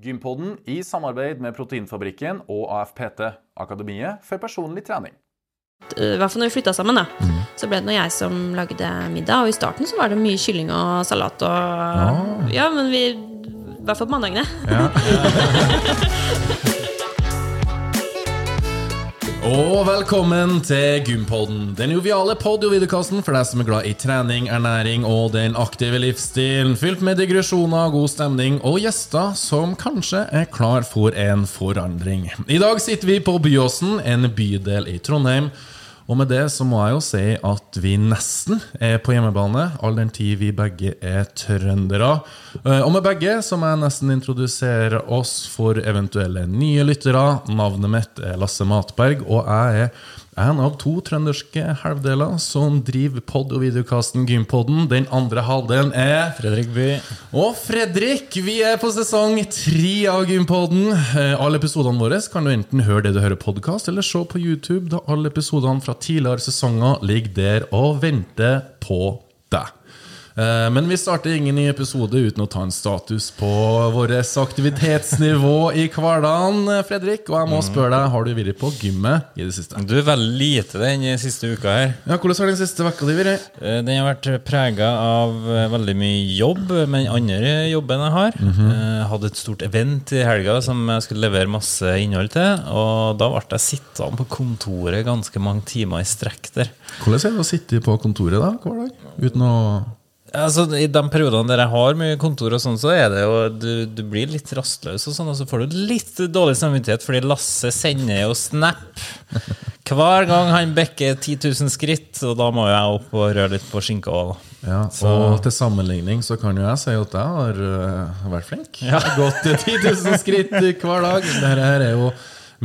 Gympodden i samarbeid med Proteinfabrikken og AFPT, Akademiet for personlig trening. I hvert fall når vi flytta sammen, da. Så ble det nå jeg som lagde middag. Og i starten så var det mye kylling og salat og Ja, men vi I hvert fall på mandagene. Og velkommen til Gympodden, den joviale pod- og videokassen for deg som er glad i trening, ernæring og den aktive livsstilen. Fylt med digresjoner, god stemning og gjester som kanskje er klar for en forandring. I dag sitter vi på Byåsen, en bydel i Trondheim. Og med det så må jeg jo si at vi nesten er på hjemmebane, all den tid vi begge er trøndere. Eh, Og med begge så må jeg nesten introdusere oss for eventuelle nye lyttere. Navnet mitt er Lasse Matberg, og jeg er en av to trønderske halvdeler som driver pod- og videokasten Gympodden. Den andre halvdelen er Fredrik By. og Fredrik, vi er på sesong tre av Gympodden. Eh, Alle episodene våre kan du enten høre det du hører podkast, eller se på YouTube, da alle episodene fra tidligere sesonger ligger der og venter på deg. Eh, Men vi starter ingen ny episode uten å ta en status på vårt aktivitetsnivå i hverdagen, Fredrik. Og jeg må spørre deg, har du vært på gymmet i det siste? Du er veldig lite den siste uka her. Ja, Hvordan har den siste uka di vært? Eh, Den har vært prega av eh, veldig mye jobb, men andre jobben jeg har. Jeg hadde et stort event i helga som jeg skulle levere masse innhold til. Og da ble jeg sittende på kontoret ganske mange timer i strekk der. Hvordan er det å sitte på kontoret da, hver dag? Uten å Altså, I de periodene der jeg har mye kontor, og sånn, så er det jo du, du blir litt rastløs, og sånn, og så får du litt dårlig samvittighet fordi Lasse sender jo snap hver gang han bekker 10 000 skritt, og da må jeg opp og røre litt på skinka òg. Ja, og til sammenligning så kan jo jeg si at jeg har uh, vært flink. Jeg har gått øh, 10 000 skritt hver dag. Dette er jo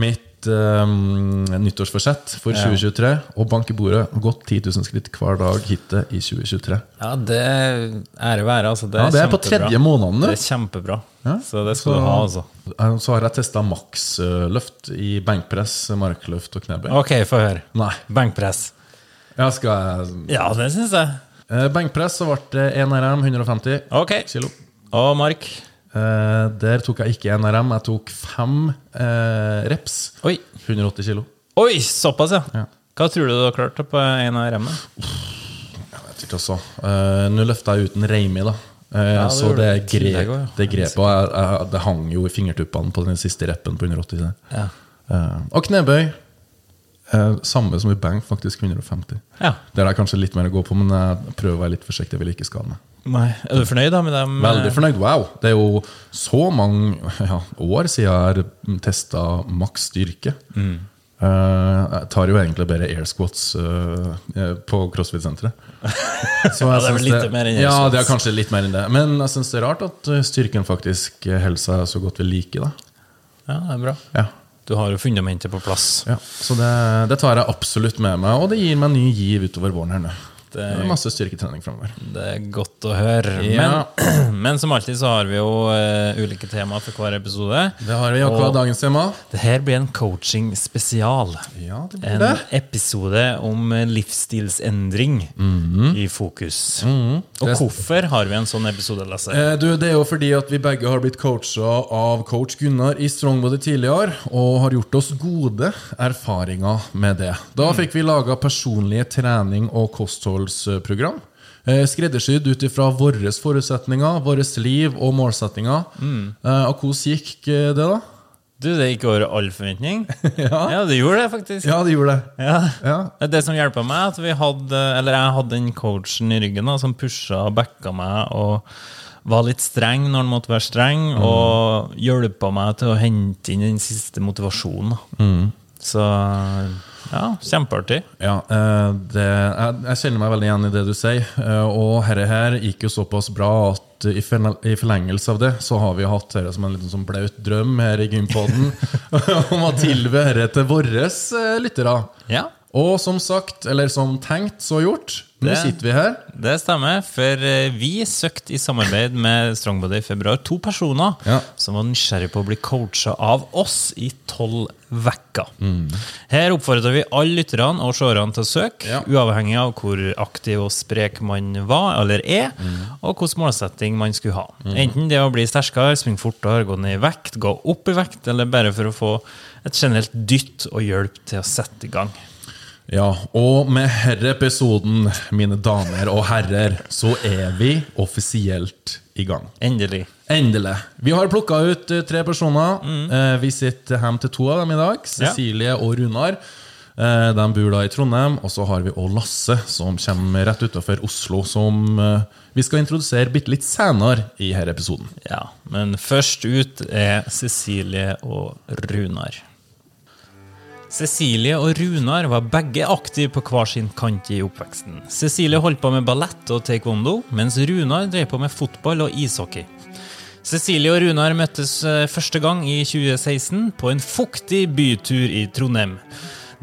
mitt øhm, nyttårsforsett for 2023. Og banke bordet og Gått 10 000 skritt hver dag hittil i 2023. Ja, det ære være, altså. Det Ja, det er på tredje måneden nå. Det er kjempebra. Ja, Så det skal så- du ha, altså. Så har jeg testa maksløft i benkpress, markløft og knebøy. Ok, få høre. Nei. Benkpress. Ja, skal jeg Ja, det syns jeg. Eh, Benkpress så ble det 1 RM 150 okay. kilo. Og Mark? Eh, der tok jeg ikke 1 RM, jeg tok fem eh, reps. Oi. 180 kilo. Oi, såpass, ja. Ja. Hva tror du du har klart på en av RM-ene? Jeg vet ikke også. Eh, Nå løfta jeg uten reimi, da. Eh, Ja, det så det, grep, det, grep, ja. det grepet jeg, jeg, Det hang jo i fingertuppene på den siste reppen på 180. der. Ja. Eh, og knebøy. eh, samme som i bank, faktisk 150. ja. Det er det kanskje litt mer å gå på, men jeg prøver å være litt forsiktig. Jeg vil ikke skade meg. Nei. Er du fornøyd da med dem? Veldig fornøyd. Wow! Det er jo så mange ja, år siden jeg har testa maks styrke. Mm. Eh, jeg tar jo egentlig bare air squats eh, på CrossFit-senteret. Så jeg det er vel litt litt mer enn air Ja, det er kanskje litt mer enn det. Men jeg syns det er rart at eh, styrken faktisk holder seg så godt ved like. Da. Ja, det er bra. Ja. Du har jo fundamentet på plass. Ja. Så det, det tar jeg absolutt med meg, og det gir meg en ny giv utover våren her nå. Det Det er masse styrketrening framover. Det er godt å høre. Ja. Men, men som alltid så har vi jo uh, ulike temaer for hver episode. Det har vi akkurat dagens tema. Det her blir en coaching spesial. Ja, det blir En det. episode om eh, livsstilsendring i fokus. Og Det- hvorfor har vi en sånn episode, Lasse? Eh, Du, det er jo fordi at vi begge har blitt coacha av coach Gunnar i Strongbody tidligere, og har gjort oss gode erfaringer med det. Da fikk vi laga personlige trening- og kostholdsprogram. Eh, Skreddersydd ut ifra våre forutsetninger, vårt liv og målsettinger. Mm. Og hvordan gikk eh, det, da? Du, det gikk over all forventning. Ja, Ja, det gjorde det, faktisk. ja det gjorde det. Ja. Ja. Det som hjelpa meg, at vi hadde, eller jeg hadde den coachen i ryggen da, som pusha og backa meg og var litt streng når han måtte være streng, og hjelpa meg til å hente inn den siste motivasjonen. Mm. Så ja, kjempeartig. Ja, eh, det, jeg, jeg kjenner meg veldig igjen i det du sier. eh, Og dette her gikk jo såpass bra at i forlengelse av det så har vi hatt dette som en liten sånn blaut drøm her i Gympodden om å tilby dette til våre eh, lyttere. Ja. Og som sagt, eller som tenkt, så gjort. Nå Det- sitter vi her. Det stemmer, for eh, vi søkte i samarbeid med Strongbody i februar to personer Ja. som var nysgjerrige på å bli coacha av oss i tolv uker. Mm. Her oppfordrer vi alle lytterne og seerne til å søke, Ja. uavhengig av hvor aktiv og sprek man var eller er, Mm. og hvilken målsetting man skulle ha. Enten det å bli sterkere, springe fortere, gå ned i vekt, gå opp i vekt, eller bare for å få et generelt dytt og hjelp til å sette i gang. Ja, og med herre episoden, mine damer og herrer, så er vi offisielt i gang. Endelig. Endelig. Vi har plukka ut eh, tre personer. Mm. Vi sitter hjem til to av dem i dag. Ja. Cecilie og Runar. Eh, De bor da i Trondheim. Og så har vi òg Lasse, som kommer rett utafor Oslo. Som eh, vi skal introdusere bitte litt senere i denne episoden. Ja, men først ut er Cecilie og Runar. Cecilie og Runar var begge aktive på hver sin kant i oppveksten. Cecilie holdt på med ballett og taekwondo, mens Runar drev på med fotball og ishockey. Cecilie og Runar møttes eh, første gang i 2016 på en fuktig bytur i Trondheim.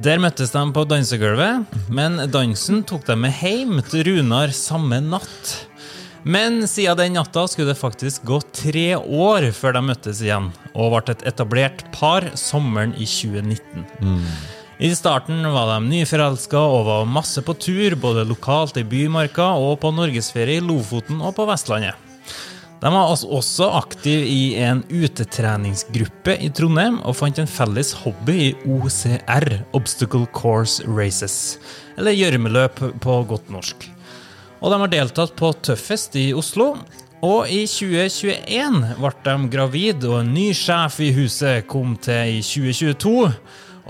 Der møttes de på dansegulvet, men dansen tok dem med hjem til Runar samme natt. Men siden den natta skulle det faktisk gå tre år før de møttes igjen, og ble et etablert par sommeren i 2019. I starten var de nyforelska og var masse på tur, både lokalt i Bymarka og på norgesferie i Lofoten og på Vestlandet. De var altså også aktive i en utetreningsgruppe i Trondheim og fant en felles hobby i OCR, Obstacle Course Races, eller gjørmeløp på godt norsk. Og de har deltatt på Tøffest i Oslo. Og i 2021 ble de gravid, og en ny sjef i huset kom til i 2022.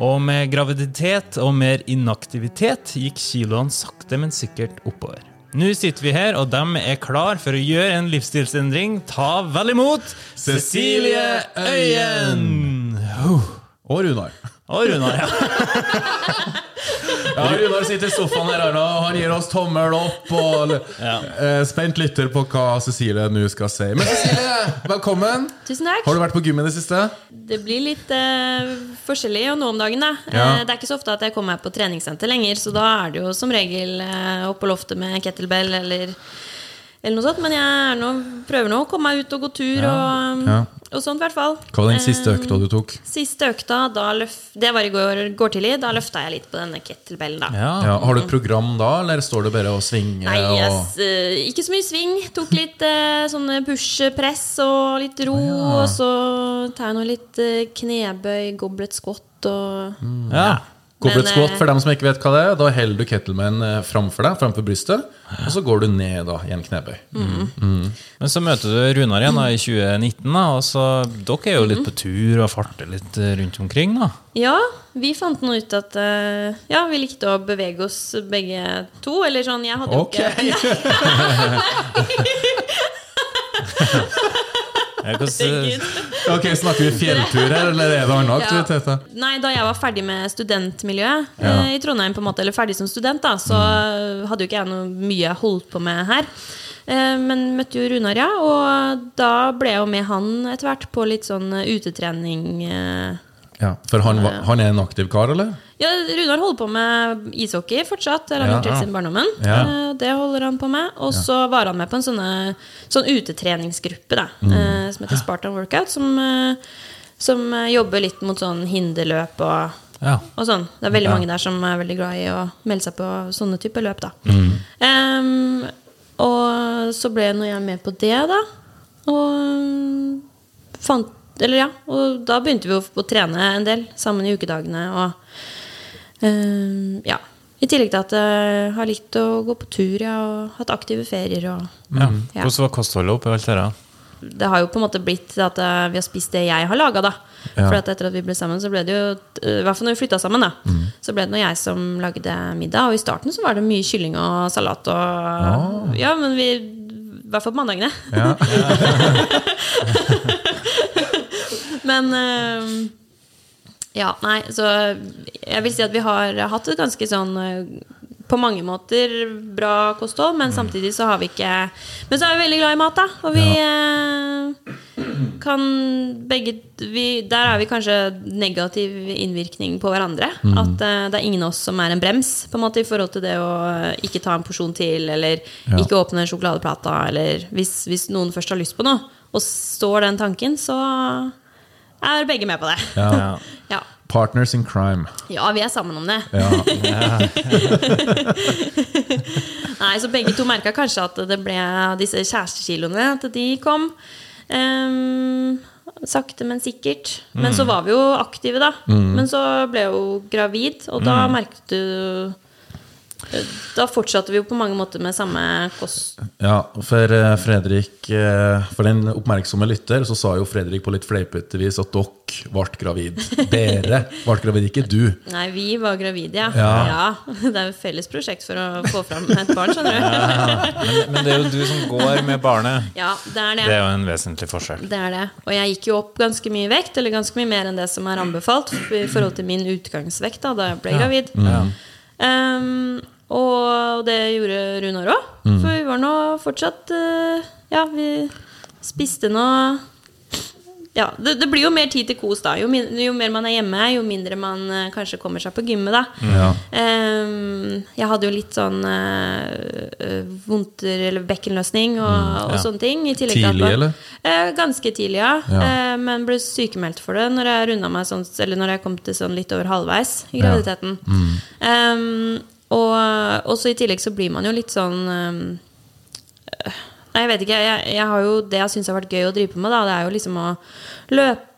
Og med graviditet og mer inaktivitet gikk kiloene sakte, men sikkert oppover. Nå sitter vi her, og de er klar for å gjøre en livsstilsendring. Ta vel imot Cecilie Øyen! Og Runar. Og Runar, ja. Ja, Runar sitter i sofaen her og han gir oss tommel opp. Og Ja. eh, spent lytter på hva Cecilie nå skal si. Men Cecilie, velkommen. Tusen takk. Har du vært på gym i det siste? Det blir litt uh, forskjellig og nå om dagen, da. Ja. Eh, det er ikke så ofte at jeg kommer meg på treningssenter lenger, så da er det jo som regel uh, opp på loftet med kettlebell eller, eller noe sånt. Men jeg er nå, prøver nå å komme meg ut og gå tur og, Ja. Og sånt, i hvert fall. Hva var den siste Eh, økta du tok? Siste økta, da løf, det var i går, går tidlig. Da løfta jeg litt på denne kettlebellen, da. ja. Ja, har du et program da, eller står du bare og svinger? Nei, yes, og... ikke så mye sving. Tok litt eh, sånne push-press og litt ro. ja. Og så tar jeg nå litt eh, knebøy, goblet squat og ja. Goblet Men, squat, eh, for dem som ikke vet hva det er, da holder du kettlemen eh, framfor deg, framfor brystet, og så går du ned da, i en knebøy. Men så møter du Runar igjen da, i 2019, da, og så dere er jo litt på tur og farter litt eh, rundt omkring. da. Ja, vi fant nå ut at Ja, vi likte å bevege oss begge to. Eller sånn, jeg hadde jo okay. Ikke ok, Snakker vi fjelltur her, eller er det andre aktiviteter? Nei, da jeg var ferdig med studentmiljøet Ja. eh, i Trondheim, på en måte, eller ferdig som student, da, så Mm. hadde jo ikke jeg noe mye jeg holdt på med her. Eh, men møtte jo Runar, ja, og da ble jeg jo med han etter hvert på litt sånn eh, utetrening. Ja, For han, han er en aktiv kar, eller? Ja, Runar holder på med ishockey fortsatt. Det har han Ja. gjort helt siden barndommen. Ja. Eh, Det holder han på med. Og så var han med på en sånne, sånn utetreningsgruppe da, Mm. eh, som heter Spartan Workout, som, eh, som jobber litt mot sånn hinderløp og Ja. og sånn. Det er veldig mange der som er veldig glad i å melde seg på sånne typer løp, da. Mm. Um, og så ble nå jeg med på det, da. Og fant Eller ja, og da begynte vi å, å trene en del sammen i ukedagene og Ja. I tillegg til at jeg har likt å gå på tur ja, og hatt aktive ferier og Ja. Ja. Hvordan var kostholdet oppi alt det her? det har jo på en måte blitt at eh, vi har spist det jeg har laga, da. Ja. For at etter at vi ble sammen, så ble det jo eh, I hvert fall når vi flytta sammen, da. Mm. Så ble det nå jeg som lagde middag. Og i starten så var det mye kylling og salat og Ja, men vi I hvert fall på mandagene. Ja. Men eh, Ja, nei, så jeg vil si at vi har hatt et ganske sånn eh, på mange måter bra kosthold, men samtidig så har vi ikke Men så er vi veldig glad i mat, da. Og vi eh, kan begge vi, Der er vi kanskje negativ innvirkning på hverandre. At eh, det er ingen av oss som er en brems på en måte i forhold til det å ikke ta en porsjon til, eller ikke åpne sjokoladeplata, eller hvis, hvis noen først har lyst på noe, og står den tanken, så er begge med på det. Ja. Ja. Partners in crime. Ja, vi er sammen om det. Ja. Nei, så begge to merka kanskje at det ble disse kjærestekiloene, at de kom. Um, sakte, men sikkert. Men så var vi jo aktive, da. Men så ble jeg jo gravid, og da merket du Da fortsatte vi jo på mange måter med samme kost... Ja, for eh, Fredrik eh, For den oppmerksomme lytter så sa jo Fredrik på litt fleipete vis at dere ble gravid. Dere ble gravid, ikke du. Nei, vi var gravide, ja. Ja. Det er jo et felles prosjekt for å få fram et barn, skjønner du. Men, men det er jo du som går med barnet. Ja, det er det. Det er jo en vesentlig forskjell. Det er det. Og jeg gikk jo opp ganske mye vekt, eller ganske mye mer enn det som er anbefalt i forhold til min utgangsvekt da, da jeg ble gravid. Ja. Um, og det gjorde Runar òg. For vi var nå fortsatt eh, Ja, vi spiste nå ja, det, det blir jo mer tid til kos, da. Jo, min, jo mer man er hjemme, jo mindre man eh, kanskje kommer seg på gymmet, da. Ja. Um, jeg hadde jo litt sånn uh, vondter eller bekkenløsning og, og sånne ting. Tidlig, man- eller? Uh, ganske tidlig, ja. Ja. Eh, men ble sykemeldt for det når jeg runda meg sånn, eller når jeg kom til sånn litt over halvveis i Ja. graviditeten. Ehm, og så i tillegg så blir man jo litt sånn øh, Nei, jeg vet ikke. Jeg, jeg har jo det jeg syns har vært gøy å drive på med, da, det er jo liksom å løpe.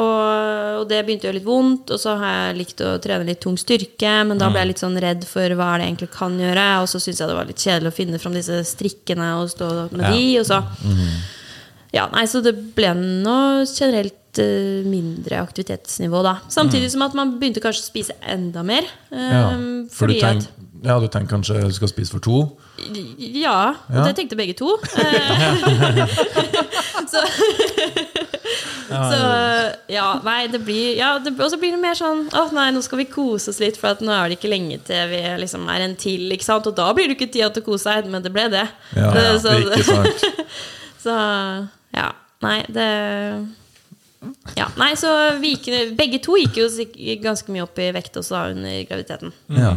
Og, og det begynte å gjøre litt vondt. Og så har jeg likt å trene litt tung styrke, men da ble jeg litt sånn redd for hva er det jeg egentlig kan gjøre. Og så syns jeg det var litt kjedelig å finne fram disse strikkene og stå med de. Og så ja, nei, så det ble noe generelt uh, mindre aktivitetsnivå da. Samtidig som at man begynte kanskje å spise enda mer. Um, Ja. For du tenk, at, ja, du tenker kanskje du skal spise for to? Ja, og Ja. det tenkte begge to. Eh, så Så ja, nei, det blir ja, det, Og så blir det mer sånn Å nei, nå skal vi kose oss litt, for nå er det ikke lenge til vi liksom er en til. Ikke sant? Og da blir det ikke tid til å kose seg, men det ble det. Ja, ja, så, ikke sant? så ja. Nei, det ja, nei, så vi gikk, Begge to gikk jo ganske mye opp i vekt også under graviditeten. Ja.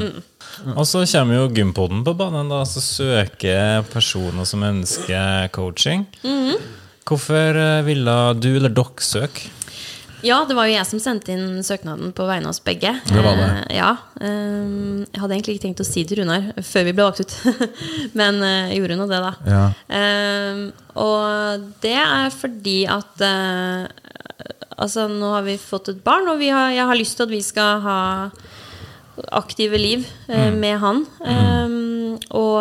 Og så kommer jo Gympoden på banen, da, så søker personer som ønsker coaching. Hvorfor eh, ville du eller dere søke? Ja, det var jo jeg som sendte inn søknaden på vegne av oss begge. Det var det. Eh, ja, eh, Jeg hadde egentlig ikke tenkt å si det til Runar før vi ble valgt ut, men eh, gjorde nå det, da. Ja. Eh, og det er fordi at eh, Altså, nå har vi fått et barn, og vi har, jeg har lyst til at vi skal ha aktive liv mm. med han. Eh, og,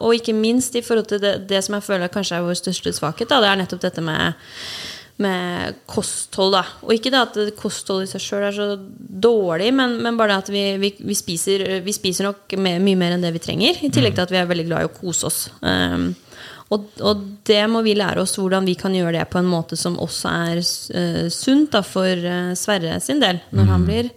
og ikke minst i forhold til det, det som jeg føler kanskje er vår største svakhet, da, det er nettopp dette med med kosthold, da. Og ikke det at kosthold i seg sjøl er så dårlig, men, men bare det at vi, vi, vi, spiser, vi spiser nok me- mye mer enn det vi trenger. I tillegg til at vi er veldig glad i å kose oss. Um, og, og det må vi lære oss hvordan vi kan gjøre det på en måte som også er uh, sunt da, for uh, Sverre sin del, når, han blir,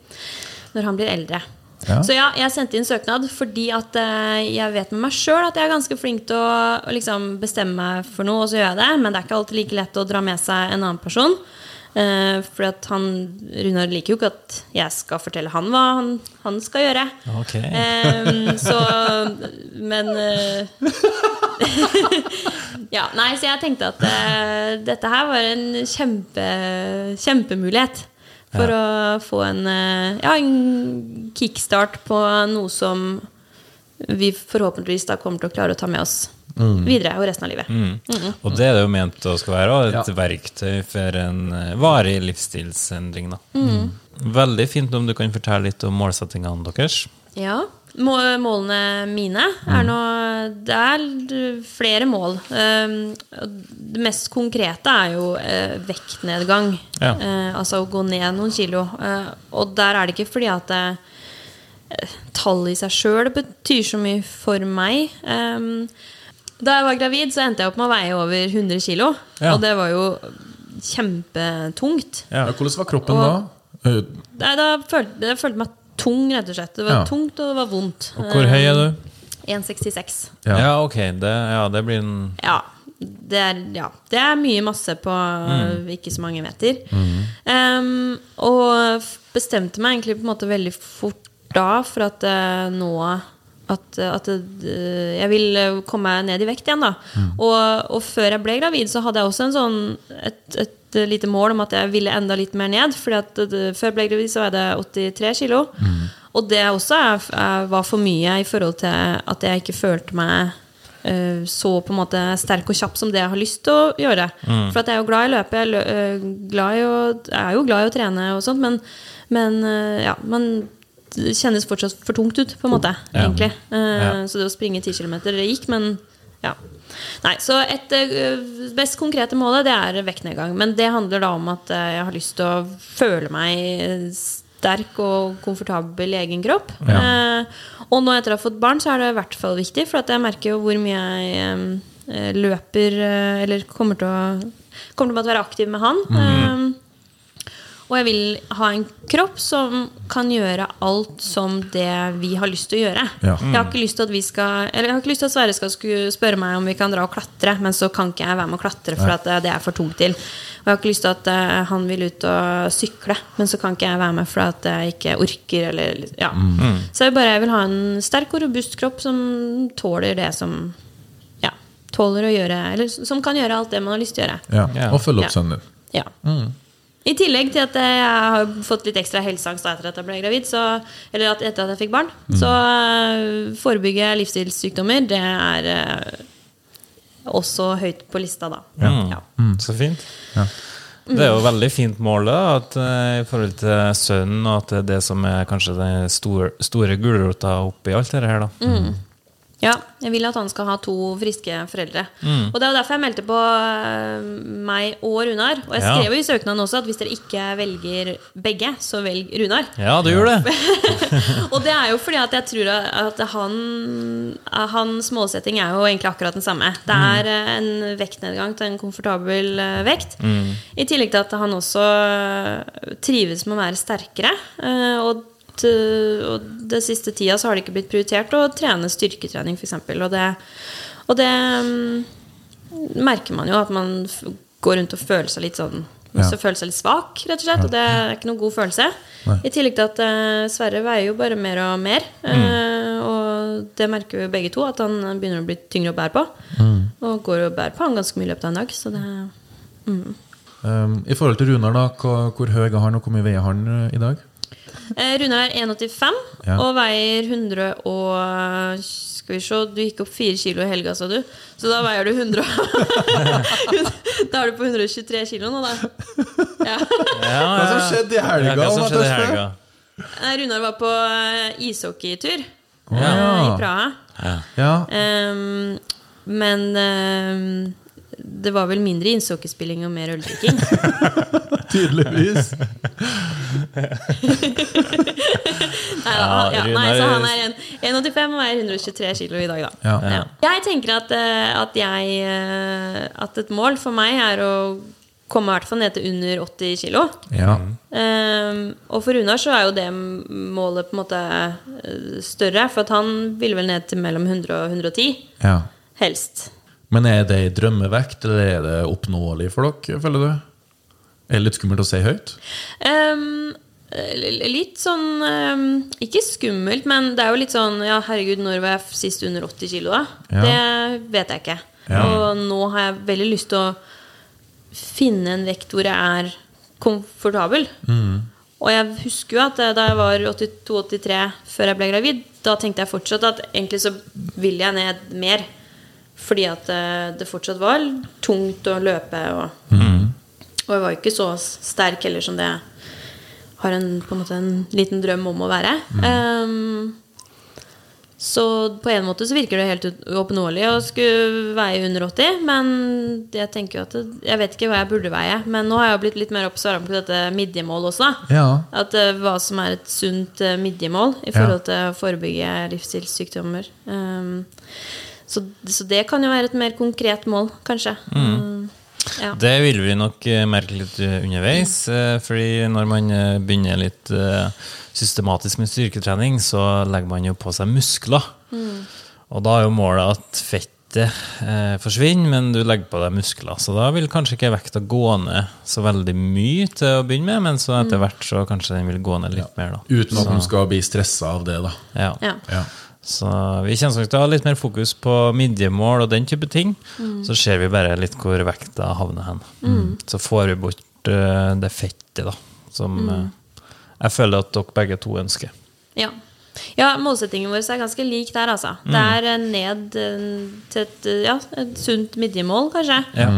når han blir eldre. Ja. Så ja, jeg sendte inn søknad fordi at eh, jeg vet med meg sjøl at jeg er ganske flink til å, å liksom bestemme meg for noe, og så gjør jeg det. Men det er ikke alltid like lett å dra med seg en annen person. Uh, for at han, Runar liker jo ikke at jeg skal fortelle han hva han, han skal gjøre. Okay. Um, så Men uh, Ja, nei, så jeg tenkte at uh, dette her var en kjempe, kjempemulighet. For å få en, eh, ja, en kickstart på noe som vi forhåpentligvis da kommer til å klare å ta med oss videre og resten av livet. Og det er det jo ment å skal være, et Ja. verktøy for en eh, varig livsstilsendring. Da. Veldig fint om du kan fortelle litt om målsettingene deres. Ja. Må- Målene mine er nå Det er flere mål. Um, Det mest konkrete er jo eh, vektnedgang. Ja. Eh, altså å gå ned noen kilo. Eh, og der er det ikke fordi at tallet i seg sjøl betyr så mye for meg. Um, da jeg var gravid, så endte jeg opp med å veie over 100 kilo. Ja. Og det var jo kjempetungt. Ja. Hvordan var kroppen Og- da? Eh, Nei, da følte jeg følte meg tung, rett og slett. Det var Ja. tungt, og det var vondt. Og hvor høy er du? 1,66. Ja. Ja, ok. Det, ja, det blir en Ja. Det er, ja. det er mye masse på Mm. ikke så mange meter. Em, og bestemte meg egentlig på en måte veldig fort da for at uh, nå at, at jeg vil eh, komme meg ned i vekt igjen. da og, og før jeg ble gravid, så hadde jeg også en sånn, et, et lite mål om at jeg ville enda litt mer ned. Fordi at Før jeg ble gravid, så var det 83 kilo. Og det også er, er, var for mye i forhold til at jeg ikke følte meg eh, så på en måte sterk og kjapp som det jeg har lyst til å gjøre. For at jeg er jo glad i å løpe, jeg, lø- eh, glad i å, jeg er jo glad i å trene og sånt, men, men eh, ja, man det kjennes fortsatt for tungt ut, på en måte, Ja. egentlig. Uh, Ja. Så det å springe 10 km, det gikk, men ja. Nei, så et uh, best konkrete målet, det er vektnedgang. Men det handler da om at uh, jeg har lyst til å føle meg sterk og komfortabel i egen kropp. Eh, og nå etter å ha fått barn, så er det i hvert fall viktig, for at jeg merker jo hvor mye jeg um, løper Eller kommer til å Kommer til å være aktiv med han. Eh, og jeg vil ha en kropp som kan gjøre alt som det vi har lyst til å gjøre. Ja. Jeg har ikke lyst til at vi skal Eller jeg har ikke lyst til at Sverre skal spørre meg om vi kan dra og klatre, men så kan ikke jeg være med å klatre for at eh, det er for tungt til. Og jeg har ikke lyst til at eh, han vil ut og sykle, men så kan ikke jeg være med for at jeg ikke orker. Eller, ja. Så jeg bare jeg vil ha en sterk og robust kropp som tåler det som Ja, tåler å gjøre Eller som kan gjøre alt det man har lyst til å gjøre. Ja. Ja. Og følge opp Ja. sønnen din. Ja. I tillegg til at jeg har fått litt ekstra helseangst etter at jeg ble gravid, så, eller at etter at jeg fikk barn, så uh, forebygge livsstilssykdommer, det er eh, også høyt på lista, da. Ja. Så fint. Det er jo veldig fint mål da, at, eh, i forhold til sønnen, og at det er det som er kanskje den store, store gulrota oppi alt dette her. da. Ja, jeg vil at han skal ha to friske foreldre. Og det er derfor jeg meldte på eh, meg og Runar. Og jeg skrev jo i søknaden også at hvis dere ikke velger begge, så velg Runar. Ja, du gjorde det. Og det er jo fordi at jeg tror at han, hans målsetting er jo egentlig akkurat den samme. Det er eh, en vektnedgang til en komfortabel vekt. vekt. I tillegg til at han også eh, trives med å være sterkere. eh, Og, t- og det siste tida så har det ikke blitt prioritert å trene styrketrening, f.eks. Og det, og det mm, merker man jo at man går rundt og føler seg litt sånn Ja. så føler seg litt svak, rett og slett. Og det er ikke noen god følelse. I tillegg til at uh, Sverre veier jo bare mer og mer. eh, og det merker vi jo begge to, at han begynner å bli tyngre å bære på. Og går og bærer på han ganske mye i løpet av en dag. Så det Um, I forhold til Runar, da, hvor, hvor høy er han, og hvor mye veier han uh, i dag? Eh, Rune er 1,85 Ja. og veier 100 og Skal vi se, du gikk opp 4 kilo i helga, sa du. Så da veier du 100 Da er du på 123 kilo nå, da. Ja. Ja, Hva som skjedde i helga? Ja, hva skjedde i helga? Nei, Runar var på eh, ishockeytur eh, i. Praha. ja. Ehm, men um, det var vel mindre ishockeyspilling og mer øldrikking. Tydeligvis. Nei, da, han, ja, nei, så han er 1,85 og veier 123 kilo i dag, da. Ja. Ja. Jeg tenker at, eh, at, jeg, eh, at et mål for meg er å komme i hvert fall ned til under 80 kilo. Ja. Um, og for Runar så er jo det målet på en måte eh, større, for at han ville vel ned til mellom 100 og 110. ja. Helst. Men er det i drømmevekt, eller er det oppnåelig for dere, føler du? Er det litt skummelt å si høyt? Um, litt sånn um, Ikke skummelt, men det er jo litt sånn Ja, herregud, når var jeg sist under 80 kilo, da? Ja. Det vet jeg ikke. Ja. Og nå har jeg veldig lyst til å finne en vekt hvor jeg er komfortabel. Mm. Og jeg husker jo at eh, da jeg var 82-83 før jeg ble gravid, da tenkte jeg fortsatt at egentlig så vil jeg ned mer. Fordi at eh, det fortsatt var tungt å løpe. Og, og jeg var jo ikke så sterk heller som det jeg har en, på en, måte en liten drøm om å være. Ehm, så på en måte så virker det helt uoppnåelig å skulle veie under 80. Men jeg tenker jo at det, Jeg vet ikke hva jeg burde veie. Men nå har jeg jo blitt litt mer observant på dette midjemål også. Ja. at eh, hva som er et sunt eh, midjemål i forhold til å forebygge livsstilssykdommer. Um, så, så det kan jo være et mer konkret mål, kanskje. Um, Ja. Det vil vi nok eh, merke litt eh, underveis. eh, Fordi når man begynner litt systematisk med styrketrening, så legger man jo på seg muskler. Og da er jo målet at fettet eh, forsvinner, men du legger på deg muskler. Så da vil kanskje ikke vekta gå ned så veldig mye til å begynne med, men så etter hvert så kanskje den vil gå ned litt mer, da. Uten at så, man skal bli stressa av det, da. ja. Ja. Så vi kommer nok til å ha litt mer fokus på midjemål og den type ting. Så ser vi bare litt hvor vekta havner hen. Så får vi bort uh, det fettet, da, som eh, jeg føler at dere begge to ønsker. Ja. ja, målsettingen vår er ganske lik der, altså. Det er eh, ned til et, ja, et sunt midjemål, kanskje. Ja.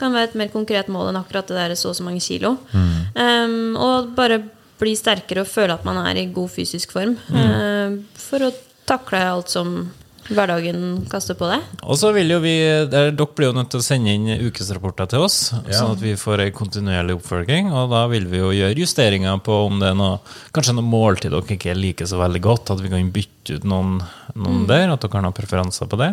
Kan være et mer konkret mål enn akkurat det der så og så mange kilo. Um, og bare bli sterkere og føle at man er i god fysisk form. eh, for å takle alt som hverdagen kaster på deg. Og så vil jo vi, der, Dere blir jo nødt til å sende inn ukesrapporter til oss, Ja. sånn at vi får en kontinuerlig oppfølging. Og da vil vi jo gjøre justeringer på om det er noe kanskje noe måltid dere ikke liker så veldig godt. At vi kan bytte ut noen, noen der, at dere har noen preferanser på det.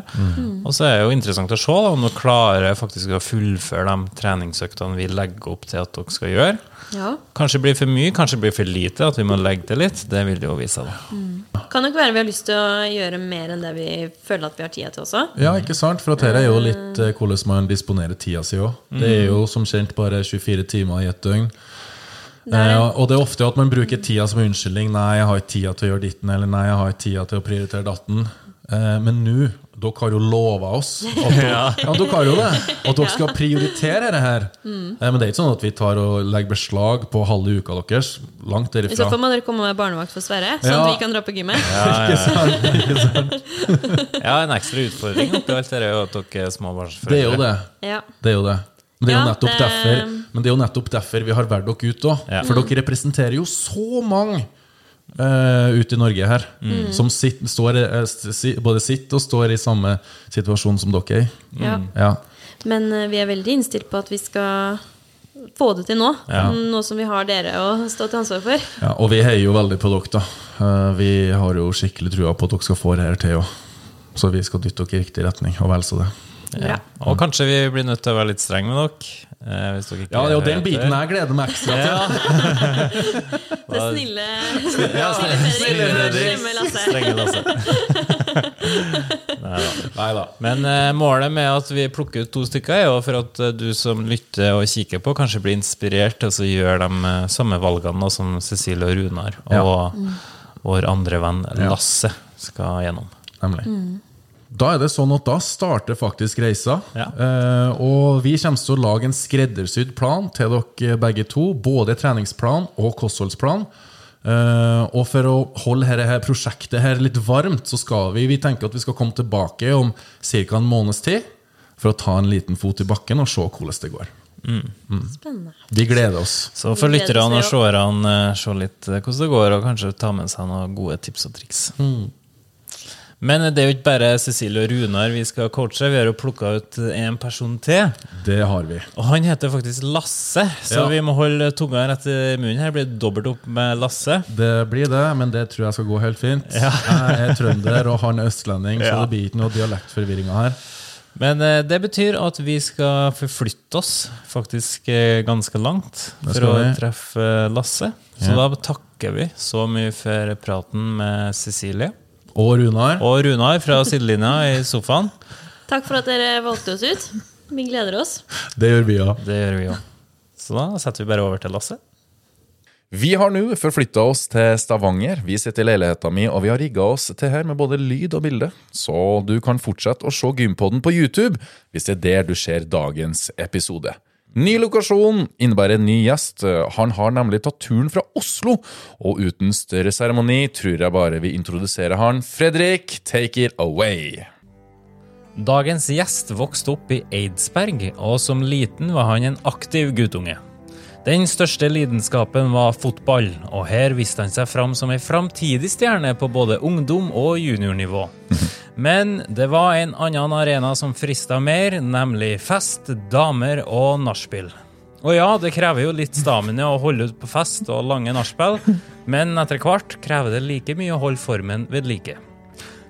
Og så er det jo interessant å se da, om dere klarer faktisk å fullføre de treningsøktene vi legger opp til at dere skal gjøre. Ja. Kanskje blir for mye, kanskje blir for lite, at vi må legge til litt. Det vil det jo vise seg. Mm. Kan nok være vi har lyst til å gjøre mer enn det vi føler at vi har tid til også. Ja, ikke sant? For at her er jo litt eh, hvordan man disponerer tida si òg. Det er jo som kjent bare 24 timer i et døgn. Eh, og det er ofte at man bruker tida som unnskyldning. 'Nei, jeg har ikke tida til å gjøre ditten', eller 'nei, jeg har ikke tida til å prioritere datten'. Eh, men nå, dere har jo lova oss at dere, ja. dere har jo det, at dere skal prioritere det her. Mm. men det er ikke sånn at vi tar og legger beslag på halve uka deres. Langt derifra. I så fall må dere komme med barnevakt for Sverre, sånn Ja. at vi kan dra på gymmet. Ikke sant? Ikke sant? Ja, En ekstra utfordring oppi alt det er jo at dere er småbarnsforeldre. Det er jo det. Det er jo det. Men det er jo nettopp derfor Men det er jo nettopp derfor vi har valgt dere ut òg. Ja. For dere representerer jo så mange uh, ute i Norge her som sitt, står, uh, si, både sitter og står i samme situasjon som dere er i. Ja. Ja. Men uh, vi er veldig innstilt på at vi skal få det til nå. Ja. Nå som vi har dere å stå til ansvar for. ja, Og vi heier jo veldig på dere, da. Eh, vi har jo skikkelig trua på at dere skal få det her til òg. Så vi skal dytte dere i riktig retning, og vel så det. Ja. Og kanskje vi blir nødt til å være litt strenge med dere. Eh, hvis dere ikke Ja, det er jo den biten jeg gleder meg ekstra til. Ja, Det snille, ja, snille Fredrik. Strenge Lasse. Nei da. Men eh, målet med at vi plukker ut to stykker, er jo for at eh, du som lytter og kikker på, kanskje blir inspirert til å gjøre de eh, samme valgene da, som Cecilie og Runar og vår andre venn Lasse skal gjennom. Nemlig. Da er det sånn at da starter faktisk reisa. Ja. Eh, og vi kommer til å lage en skreddersydd plan til dere begge to. Både treningsplan og kostholdsplan. Eh, og for å holde dette her prosjektet her litt varmt, så skal vi Vi tenker at vi skal komme tilbake om ca. en måneds tid. For å ta en liten fot i bakken og se hvordan det går. Spennende. Vi gleder oss. Så for lytterne og seerne se litt eh, hvordan det går, og kanskje ta med seg noen gode tips og triks. Men det er jo ikke bare Cecilie og Runar vi skal coache. Vi har jo plukka ut en person til. Det har vi. Og han heter faktisk Lasse, så Ja. vi må holde tunga rett i munnen. Her blir det dobbelt opp med Lasse. Det blir det, men det tror jeg skal gå helt fint. Ja. Jeg er trønder, og han er østlending, så Ja. det blir ikke noe dialektforvirringer her. Men eh, det betyr at vi skal forflytte oss faktisk eh, ganske langt for å vi. treffe Lasse. Så da takker vi så mye for praten med Cecilie. Og Runar. Og Runar fra sidelinja i sofaen. Takk for at dere valgte oss ut. Vi gleder oss. Det gjør vi òg. Det gjør vi òg. Så da setter vi bare over til Lasse. Vi har nå forflytta oss til Stavanger. Vi sitter i leiligheten min, og vi har rigga oss til her med både lyd og bilde. Så du kan fortsette å se Gympodden på YouTube hvis det er der du ser dagens episode. Ny lokasjon innebærer en ny gjest. Han har nemlig tatt turen fra Oslo, og uten større seremoni tror jeg bare vi introduserer han. Fredrik, take it away. Dagens gjest vokste opp i Eidsberg, og som liten var han en aktiv guttunge. Den største lidenskapen var fotball, og her viste han seg fram som ei framtidig stjerne på både ungdom og juniornivå. Men det var en annen arena som frista mer, nemlig fest, damer og nachspiel. Og ja, det krever jo litt stamina å holde ut på fest og lange nachspiel, men etter hvert krever det like mye å holde formen ved like.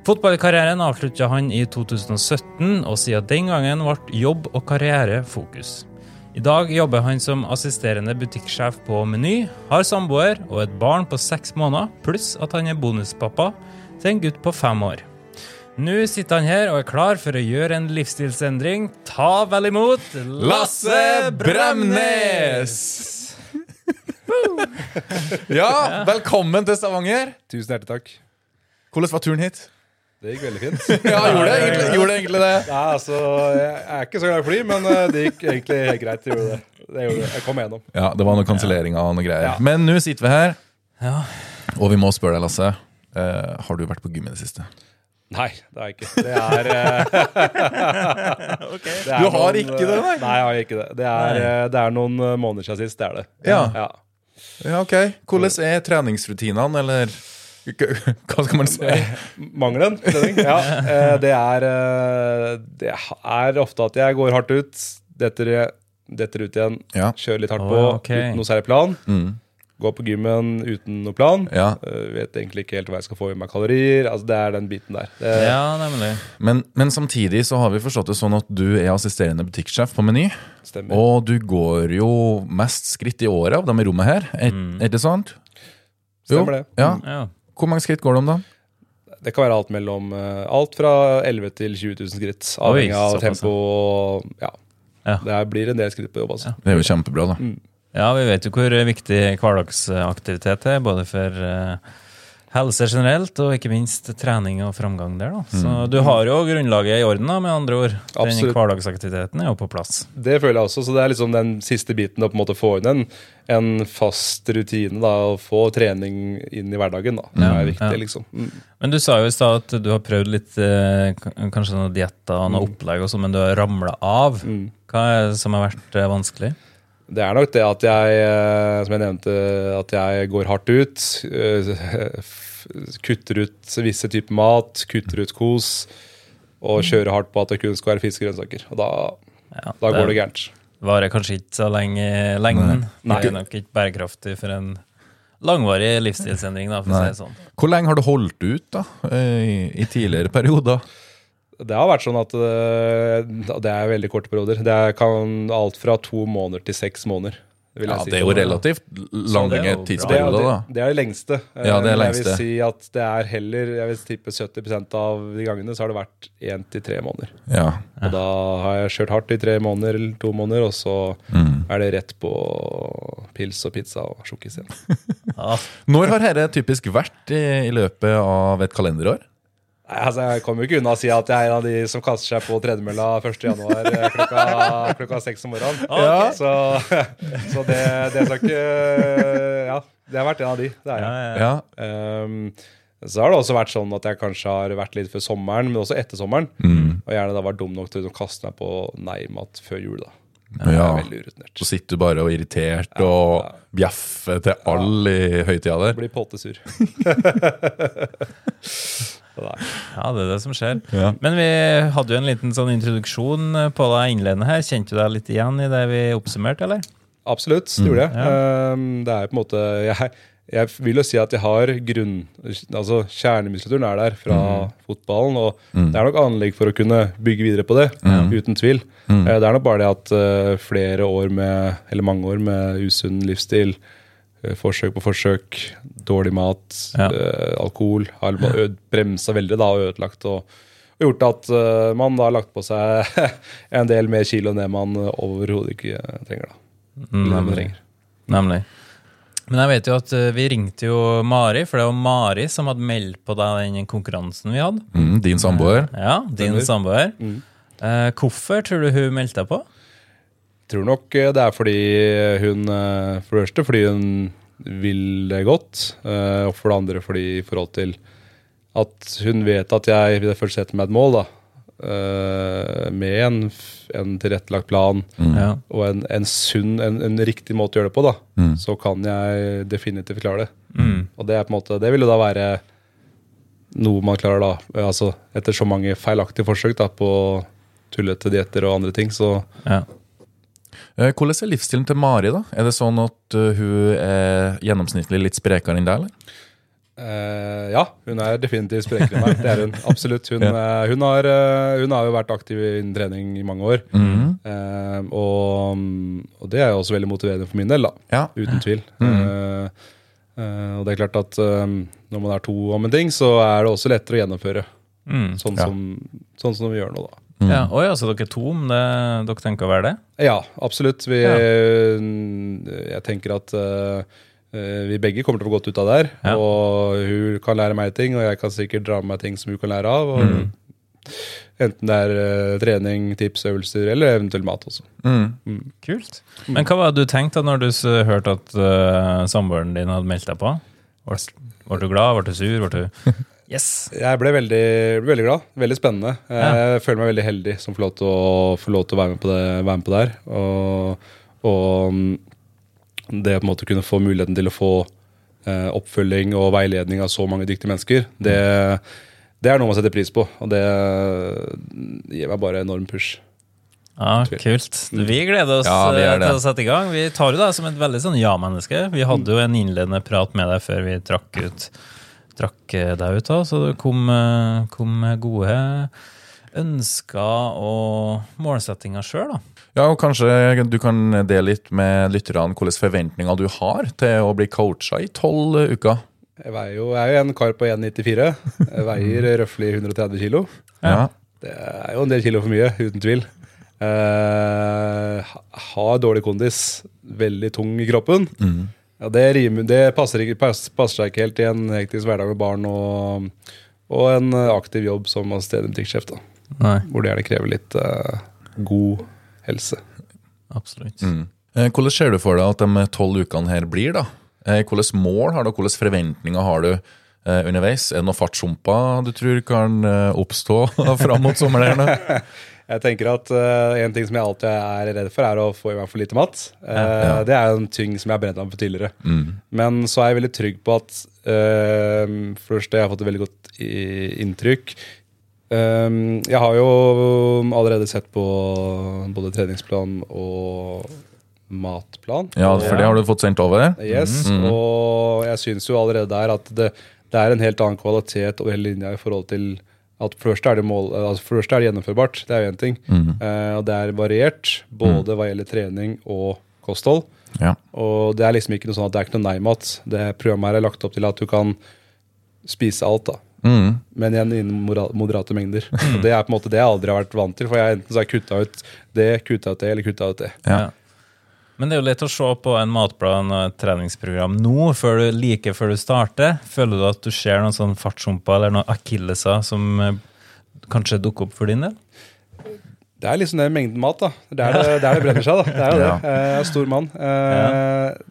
Fotballkarrieren avslutta han i 2017, og siden den gangen ble jobb og karriere fokus. I dag jobber han som assisterende butikksjef på Meny, har samboer og et barn på seks måneder, pluss at han er bonuspappa til en gutt på fem år. Nå sitter han her og er klar for å gjøre en livsstilsendring. Ta vel imot Lasse Bremnes! ja, velkommen til Stavanger. Tusen hjertelig takk. Hvordan var turen hit? Det gikk veldig fint. Ja, gjorde det egentlig, gjorde det, egentlig det? Nei, altså, Jeg er ikke så glad i fly, men eh, det gikk egentlig helt greit. Det gjorde det. det, gjorde det. Jeg kom igjennom. Ja, det var noe kansellering av noe greier. Ja. Men nå sitter vi her, Ja. og vi må spørre deg, Lasse. Uh, har du vært på gym i det siste? Nei, det har jeg ikke. Det er, okay. det er Du har noen, ikke det, nei? eh, Nei, jeg har ikke det. Det er, eh, det er noen eh, måneder siden sist, det er det. Ja. ja. Ja, ok. Hvordan er treningsrutinene, eller hva skal man si? Mangelen? Ja. eh, Det er, eh, det er ofte at jeg går hardt ut, detter, detter ut igjen, Ja. kjører litt hardt på okay. uten noe særlig plan. Mm. Går på gymmen uten noe plan. Ja. Eh, vet egentlig ikke helt hva jeg skal få i meg kalorier. Altså Det er den biten der. Det, ja, nemlig. Men, men samtidig så har vi forstått det sånn at du er assisterende butikksjef på Meny. stemmer. Og du går jo mest skritt i året av dem i rommet her, er, er det sant? Stemmer det. Ja. Ja. Hvor mange skritt går det om da? Det kan være alt mellom eh, Alt fra 11 til 20 000 skritt. Avhengig av tempo. og Ja. Ja. Det blir en del skritt på jobb. altså. Det er jo kjempebra, da. Ja, vi vet jo hvor viktig hverdagsaktivitet er, både for eh, helse generelt og ikke minst trening og framgang der. da. Så du har jo grunnlaget i orden, da, med andre ord. Den hverdagsaktiviteten er jo på plass. Det føler jeg også. Så det er liksom den siste biten å på en måte få inn en, en fast rutine. da, Å få trening inn i hverdagen. da, Det er viktig, ja. liksom. Mm. Men du sa jo i stad at du har prøvd litt eh, kanskje noen dietter og noe opplegg, og sånn, men du har ramla av. Hva er det som har vært eh, vanskelig? Det er nok det at jeg, eh, som jeg nevnte, at jeg går hardt ut. eh, Kutter ut visse typer mat, kutter ut kos. Og kjører hardt på at det kun skal være fisk og grønnsaker. Og da, Ja, da går det gærent. varer kanskje ikke så lenge i lengden. Nei. Det er nok ikke bærekraftig for en langvarig livsstilsendring, da, for å si det sånn. Hvor lenge har du holdt ut da, eh, i, i tidligere perioder? Det har vært sånn at eh, Det er veldig korte perioder. Det kan alt fra to måneder til seks måneder. Vil jeg Ja, si. det er jo relativt lange det er det er, tidsperioder, det, da. det er det lengste. Eh, Ja, det er lengste. Jeg vil si at det er heller Jeg vil tippe 70% av de gangene så har det vært én til tre måneder. Ja. Og da har jeg kjørt hardt i tre måneder eller to måneder, og så Mm. er det rett på pils og pizza og sjokkis igjen. Når har dette typisk vært i, i løpet av et kalenderår? Nei, altså Jeg kommer jo ikke unna å si at jeg er en av de som kaster seg på tredemølla 1.1. Klokka, klokka seks om morgenen. Ja. Så, så det, det skal ikke Ja, det har vært en av de. Det er jeg. ja. Ja. Um, så har det også vært sånn at jeg kanskje har vært litt før sommeren, men også etter sommeren. Mm. Og gjerne da vært dum nok til å kaste meg på nei-mat før jul. da. Det ja. er veldig urutinert. Så sitter du bare og er irritert og bjeffer til alle i høytida der. Blir pottesur. Ja, det er det som skjer. Ja. Men vi hadde jo en liten sånn introduksjon på deg innledende her. Kjente du deg litt igjen i det vi oppsummerte, eller? Absolutt, det gjorde jeg. ja. Ehm, det er på en måte jeg, jeg vil jo si at jeg har grunn... Altså Kjernemuskulaturen er der fra fotballen, og det er nok anlegg for å kunne bygge videre på det, uten tvil. Eh, Det er nok bare det at eh, flere år med, eller mange år med usunn livsstil, eh, forsøk på forsøk, dårlig mat, Ja. alkohol, har bremsa veldig da, og ødelagt. og gjort at man da har lagt på seg en del mer kilo enn det man overhodet ikke trenger. da. Nemlig. man trenger. Nemlig. Men jeg vet jo at eh, vi ringte jo Mari, for det var Mari som hadde meldt på deg den konkurransen vi hadde. Mm, din samboer. Ja, din samboer. Mm. Eh, hvorfor tror du hun meldte deg på? tror nok eh, det er fordi hun eh, For det første fordi hun vil det godt, eh, og for det andre fordi i forhold til at hun vet at jeg vil først sette meg et mål, da. Eh, Med en, en tilrettelagt plan Ja. og en, en sunn, en, en riktig måte å gjøre det på, da. Mm. Så kan jeg definitivt klare det. Mm. Og det er på en måte Det vil jo da være noe man klarer, da. Altså etter så mange feilaktige forsøk da på tullete dietter og andre ting, så ja. Eh, Hvordan er livsstilen til Mari? da? Er det sånn at eh, hun er gjennomsnittlig litt sprekere enn deg? eller? Eh, ja, hun er definitivt sprekere enn meg. Det er hun. Absolutt. Hun, eh, hun, har, eh, hun har jo vært aktiv innen trening i mange år. Eh, og, og det er jo også veldig motiverende for min del, da. Ja. Uten tvil. Eh, Uh, og det er klart at når man er to om en ting, så er det også lettere å gjennomføre. Mm. Sånn, Ja. som, sånn som vi gjør nå, da. Ja. Oi, altså dere er to, om det, dere tenker å være det? Ja, absolutt. Vi, Ja. Jeg tenker at vi begge kommer til å få godt ut av det her. Ja. Og hun kan lære meg ting, og jeg kan sikkert dra med meg ting som hun kan lære av. Og Mm. Enten det er uh, trening, tips, øvelser eller eventuelt mat også. Kult. Men hva var det du tenkte da når du hørte at uh, samboeren din hadde meldt deg på? Ble, ble du glad? Ble du sur? Ble du Yes! Jeg ble veldig, ble veldig glad. Veldig spennende. Jeg føler meg veldig heldig som får lov til å, lov til å være med på det, være med på det her. Og, og mm, det på en måte kunne få muligheten til å få eh, oppfølging og veiledning av så mange dyktige mennesker, det, det er noe man setter pris på. Og det gir meg bare enorm push. Ja, kult. Vi gleder oss Ja, vi eh, til å sette i gang. Vi tar jo deg som et veldig sånn ja-menneske. Vi hadde jo en innledende prat med deg før vi trakk ut Trakk eh, deg ut, da, så det kom, eh, kom med gode ønsker og målsettinger sjøl, da. Ja, og Kanskje du kan dele litt med lytterne hvilke forventninger du har til å bli coacha i tolv uker? Jeg, veier jo, jeg er jo en kar på 1,94. Jeg veier røftlig 130 kilo. Ja. Det er jo en del kilo for mye, uten tvil. Uh, ha- har dårlig kondis, veldig tung i kroppen. Ja, det, rimer, det passer, ikke, passer, passer seg ikke helt i en hektisk hverdag med barn og, og en aktiv jobb som assisterende butikksjef, hvor det gjerne krever litt uh, god helse. absolutt. Mm. Hvordan ser du for deg at de tolv ukene her blir? da? Eh, Hvilke mål har du, og hvilke forventninger har du eh, underveis? Er det noen fartshumper du tror kan eh, oppstå fram mot sommeren? Jeg tenker at uh, En ting som jeg alltid er redd for, er å få i meg for lite mat. Eh, Det er en ting som jeg har brent meg for tidligere. Men så er jeg veldig trygg på at uh, Først, jeg har fått et veldig godt i- inntrykk. Eh, jeg har jo allerede sett på både treningsplan og matplan. Ja, for det har du fått sendt over? Yes, og jeg syns jo allerede der at det, det er en helt annen kvalitet over hele linja i forhold til at for det er det, mål, altså første er det gjennomførbart, det er jo én ting. Eh, og det er variert, både hva gjelder trening og kosthold. Ja. Og det er liksom ikke noe sånn at det er ikke noe nei-mat. Det Programmet her er lagt opp til at du kan spise alt, da. Mm. Men igjen innen moderate mengder. Og det er på en måte det jeg aldri har vært vant til. For jeg enten så har jeg kutta ut det, kutta ut det, eller kutta ut det. Ja. Ja. Men det er jo lett å se på en matplan og et treningsprogram nå, før du, like før du starter. Føler du at du ser noen sånn fartshumper eller noen akilleser som eh, kanskje dukker opp for din del? Det er liksom den mengden mat, da. Det er det, det, er det brenner seg, da. Det er jo det. Ja. Eh, Jeg er stor mann. Eh, s-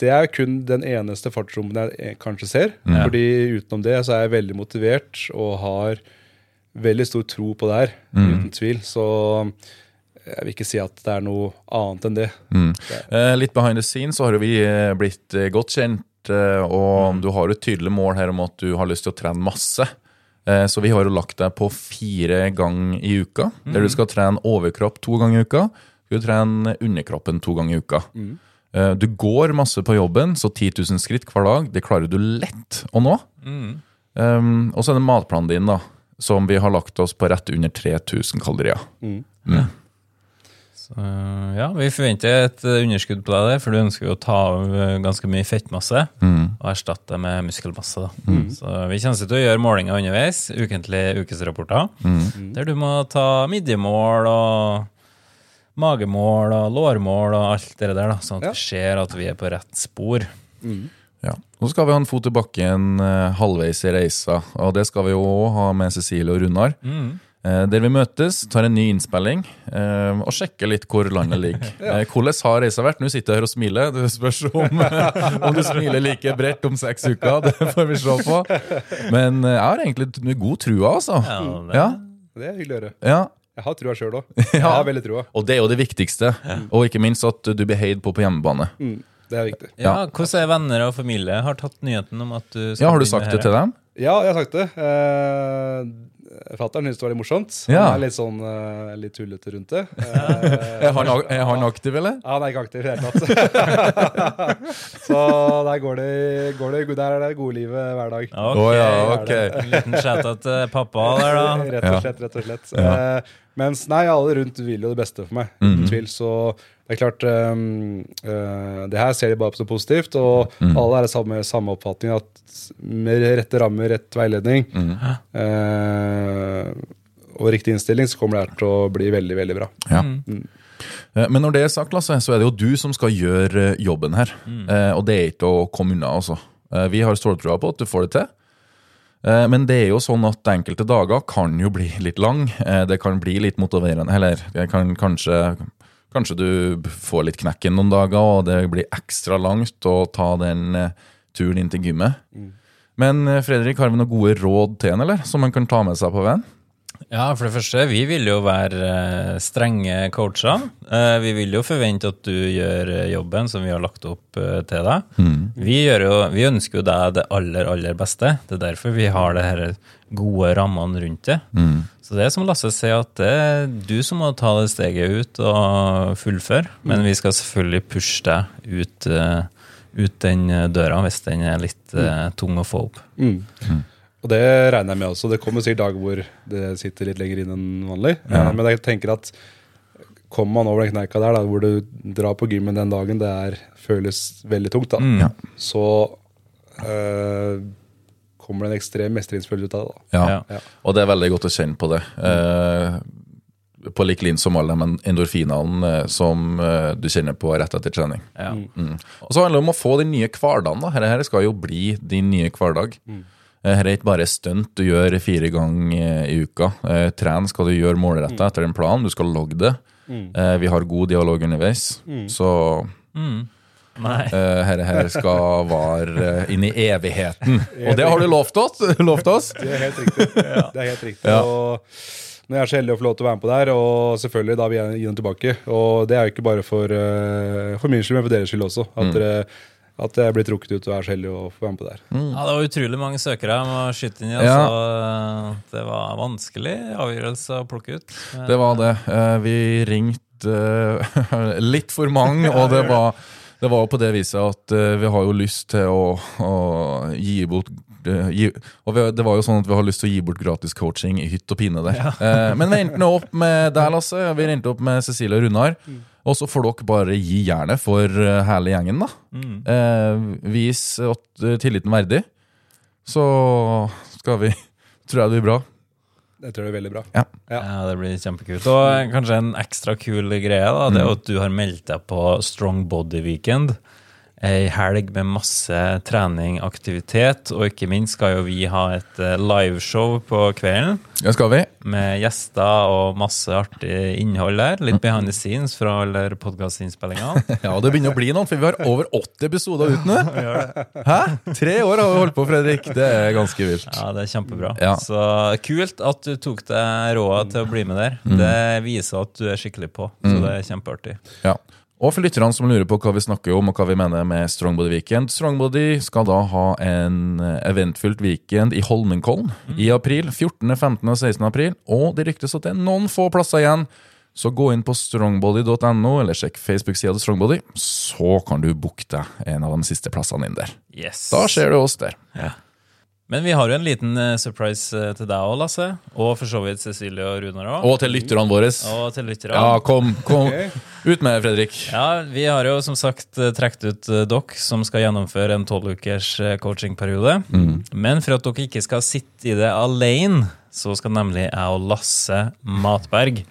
Det er kun den eneste fartsrommen jeg eh, kanskje ser. Ja. Fordi utenom det så er jeg veldig motivert og har veldig stor tro på det her. Uten tvil. Så jeg vil ikke si at det er noe annet enn det. Eh, litt behind the scenes så har jo vi eh, blitt eh, godt kjent, og og du har et tydelig mål her om at du har lyst til å trene masse. Eh, Så vi har jo lagt deg på fire ganger i uka, der du skal trene overkropp to ganger i uka. Du skal trene underkroppen to ganger i uka. Eh, Du går masse på jobben, så 10 000 skritt hver dag, det klarer du lett å nå. Um, og så er det matplanen din, da, som vi har lagt oss på rett under 3000 kalorier. Så, ja, vi forventer et eh, underskudd på deg der, for du ønsker jo å ta av eh, ganske mye fettmasse og erstatte det med muskelmasse. Da. Så vi kommer til å gjøre målinger underveis, ukentlige ukesrapporter, der du må ta midjemål og magemål og lårmål og alt det der, da, sånn at Ja. vi ser at vi er på rett spor. Ja. Nå skal vi ha en fot i bakken eh, halvveis i reisa, og det skal vi jo også ha med Cecilie og Runar. Mm. der vi møtes, tar en ny innspilling eh, og sjekker litt hvor landet ligger. ja. hvordan har reisa vært? Nå sitter jeg her og smiler. Det spørs om, om du smiler like bredt om seks uker. Det får vi se på. Men eh, jeg har egentlig god trua, altså. Ja, det- Ja, Det er hyggelig å høre. ja. Jeg har trua sjøl òg. Jeg har veldig trua. Og det er jo det viktigste. Og ikke minst at du blir heid på på hjemmebane. Mm, det er viktig. Ja, Hvordan er venner og familie har tatt nyheten om at du skal Ja, Har du sagt sagt her, det til dem? Ja, jeg har sagt det. Eh, Fatter'n syntes det var litt morsomt. Ja. Han er litt sånn uh, litt tullete rundt det. Uh, Er han, er han aktiv, eller? Ja, han er ikke aktiv i det hele tatt. så der går det, går det Der er det gode livet hver dag. Ok, oh, ja, ok. En liten shout-out til pappa der, da. Rett og slett, rett og slett. Eh, mens nei, alle rundt vil jo det beste for meg, uten tvil. Så det er klart um, uh, Det her ser de bare på som positivt, og alle er av samme, samme oppfatning at med rette rammer, rett veiledning eh, og riktig innstilling, så kommer det her til å bli veldig, veldig bra. Ja. Mm. Men når det er sagt, Lasse, så er det jo du som skal gjøre eh, jobben her. Mm. og det er ikke å komme unna, altså. Eh, vi har ståltrua på at du får det til. Eh, Men det er jo sånn at enkelte dager kan jo bli litt lang. Eh, Det kan bli litt motiverende. Eller det kan kanskje, kanskje du får litt knekken noen dager, og det blir ekstra langt å ta den eh, turen inn til gymmet. Men eh, Fredrik, har vi noen gode råd til en, eller? Som man kan ta med seg på veien? Ja, for det første, vi vil jo være eh, strenge coacher. Eh, Vi vil jo forvente at du gjør jobben som vi har lagt opp til deg. Vi, gjør jo, vi ønsker jo deg det aller, aller beste. Det er derfor vi har det her gode rammene rundt det. Så det er som Lasse sier, at det er du som må ta det steget ut og fullføre. Men vi skal selvfølgelig pushe deg ut, ut den døra hvis den er litt uh, tung å få opp. Og det regner jeg med også. Det kommer sikkert dager hvor det sitter litt lenger inn enn vanlig. Ja. Men jeg tenker at kommer man over den kneika der, da, hvor du drar på gymmen den dagen det er, føles veldig tungt, da, så eh, kommer det en ekstrem mestringsfølelse ut av det. da. Ja. Ja. Og det er veldig godt å kjenne på det. Eh, på lik linje som alle de endorfinene eh, som eh, du kjenner på rett etter trening. Ja. Mm. Og så handler det om å få den nye hverdagen. da. Dette skal jo bli din nye hverdag. Mm. Her er ikke bare stunt du gjør fire ganger i uka. Eh, Tren skal du gjøre målretta etter en plan. Du skal logge det. Mm. Vi har god dialog underveis. Så Nei. eh, her, her skal vare eh, inn i evigheten. Og det har du lovt oss! lovt oss. Det er helt riktig. Det er helt riktig. Ja. Og når jeg er så heldig å få lov til å være med på det her, og selvfølgelig da vil jeg gi den tilbake. Og det er jo ikke bare for, eh, for min skyld, men for deres skyld også. At, dere, at jeg blir trukket ut og er så heldig å få være med på det Mm. Ja, det var utrolig mange søkere. Jeg må skyte inn i, Ja. altså. Det var vanskelig avgjørelse å plukke ut. Det var det. Eh, Vi ringte eh, litt for mange, og det var, det var jo på det viset at eh, vi har jo lyst til å, å gi bort eh, gi, og vi, Det var jo sånn at vi har lyst til å gi bort gratis coaching i hytt og pine der. Eh, Men vi endte nå opp med deg, Lasse. Vi endte opp med Cecilie og Runar. Og så får dere bare gi jernet for eh, hele gjengen, da. Eh, vis tilliten verdig. Så skal vi Tror jeg det blir bra. Jeg tror det er veldig bra. Ja. Ja. Ja, det blir kjempekult. Og kanskje en ekstra kul greie, da, det er jo at du har meldt deg på Strong Body Weekend. Ei helg med masse trening, aktivitet, og ikke minst skal jo vi ha et eh, liveshow på kvelden. Ja, skal vi. Med gjester og masse artig innhold der. Litt behind the scenes fra alle podkastinnspillingene. Ja, det begynner å bli noen, for vi har over 80 episoder ute nå. Hæ? Tre år har vi holdt på, Fredrik. Det er ganske vilt. Ja, det er kjempebra. Ja. Så kult at du tok deg råd til å bli med der. Mm. Det viser at du er skikkelig på, så det er kjempeartig. Ja. Og for lytterne som lurer på hva vi snakker om og hva vi mener med Strongbody Weekend. Strongbody skal da ha en eventfylt weekend i Holmenkollen i april. 14., 15. og 16. april. Og det ryktes at det er noen få plasser igjen. Så gå inn på strongbody.no, eller sjekk Facebook-sida til Strongbody, så kan du booke deg en av de siste plassene inn der. Yes. Da ser du oss der. Men vi har jo en liten eh, surprise eh, til deg òg, Lasse. Og for så vidt Cecilie og Runar òg. Og til lytterne våre. Og til lytterne. Ja, kom, kom. Ut med det, Fredrik. Ja, Vi har jo som sagt eh, trukket ut dere som skal gjennomføre en tolv ukers Mm. coachingperiode. Men for at dere ikke skal sitte i det alene, så skal nemlig jeg og Lasse Matberg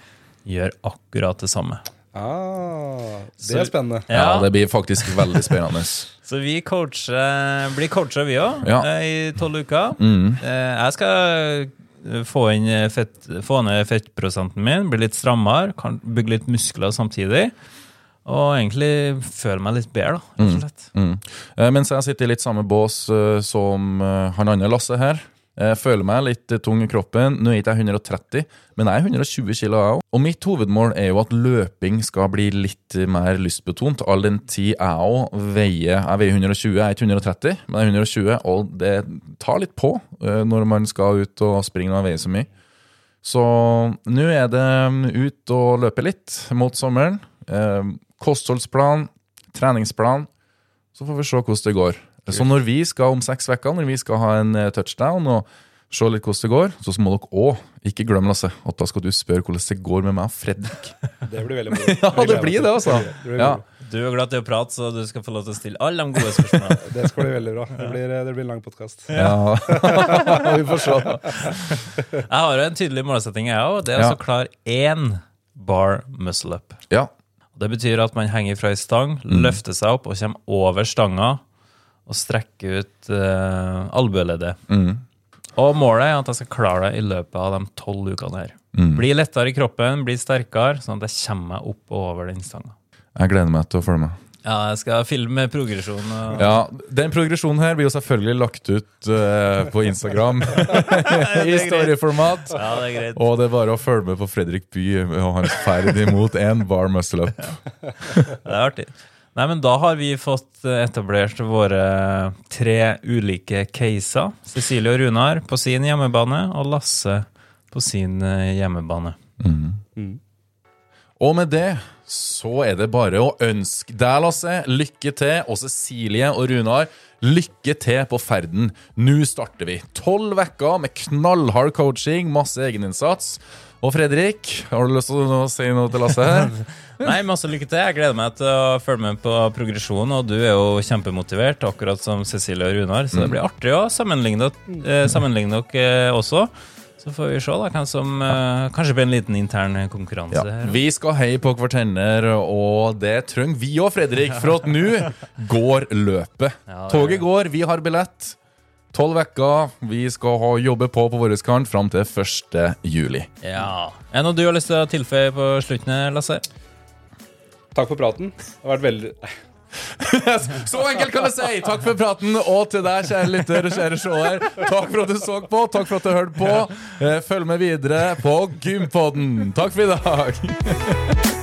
gjøre akkurat det samme. Ah, det er spennende. Ja, det blir faktisk veldig spennende. Så vi coacher, blir coacha, vi òg, Ja. i tolv uker. Mm. Eh, Jeg skal eh, få, inn fett, få ned fettprosenten min, bli litt strammere, kan bygge litt muskler samtidig. Og egentlig føle meg litt bedre, da, Mm. Mm. Eh, Mens jeg sitter i litt samme bås eh, som eh, han andre Lasse her. Jeg føler meg litt eh, tung i kroppen. Nå er ikke jeg 130, men jeg er 120 kilo, jeg òg. Og mitt hovedmål er jo at løping skal bli litt mer lystbetont, all den tid jeg òg veier Jeg veier 120, jeg er ikke 130, men jeg er 120, og det tar litt på eh, når man skal ut og springe når man veier så mye. Så nå er det ut og løpe litt mot sommeren. Eh, kostholdsplan, treningsplan. Så får vi se hvordan det går. Så når vi skal om seks uker, når vi skal ha en eh, touchdown og se litt hvordan det går, så må dere òg ikke glemme Lasse, at da skal du spørre hvordan det går med meg og Fredrik. Det blir veldig moro. Ja, det blir det, altså. Ja. Du er glad til å prate, så du skal få lov til å stille alle de gode spørsmålene. det skal bli veldig bra. Det blir, det blir en lang podkast. Ja, vi får se. Jeg har jo en tydelig målsetting, jeg òg. Det er Ja. å klare én bar muscle up. Ja. Det betyr at man henger fra ei stang, løfter seg opp og kommer over stanga og strekke ut uh, albueleddet. Og målet er at jeg skal klare det i løpet av de tolv ukene her. Bli lettere i kroppen, bli sterkere, sånn at jeg kommer meg opp og over den stanga. Jeg gleder meg til å følge med. Ja, jeg skal filme progresjon. Og... Ja, Den progresjonen her blir jo selvfølgelig lagt ut uh, på Instagram i storyformat. Ja, det er greit. Og det er bare å følge med på Fredrik By og hans ferd imot én bar muscle up. Det er artig. Nei, men Da har vi fått eh, etablert våre tre ulike caser. Cecilie og Runar på sin hjemmebane, og Lasse på sin eh, hjemmebane. Og med det så er det bare å ønske deg, Lasse, lykke til, og Cecilie og Runar, lykke til på ferden. Nå starter vi. Tolv uker med knallhard coaching, masse egeninnsats. Og Fredrik, har du lyst til å si noe til Lasse her? Nei, masse lykke til. Jeg gleder meg til å følge med på progresjonen, og du er jo kjempemotivert, akkurat som Cecilie og Runar, så det blir artig å sammenligne, eh, dere eh, også. Så får vi se da, hvem som eh, Kanskje blir en liten intern konkurranse Ja. her. Vi skal heie på hverandre, og det trenger vi òg, Fredrik, for at nå går løpet. Toget går, vi har billett. Tolv uker. Vi skal ha jobbe på på vår kant fram til 1. juli. Ja. Er det noe du har lyst til å tilføye på slutten, Lasse? Takk for praten. Det har vært veldig Så enkelt kan jeg si! Takk for praten, og til deg, kjære lytter og kjære seer. Takk for at du så på, takk for at du hørte på. Eh, Følg med videre på Gympodden. Takk for i dag.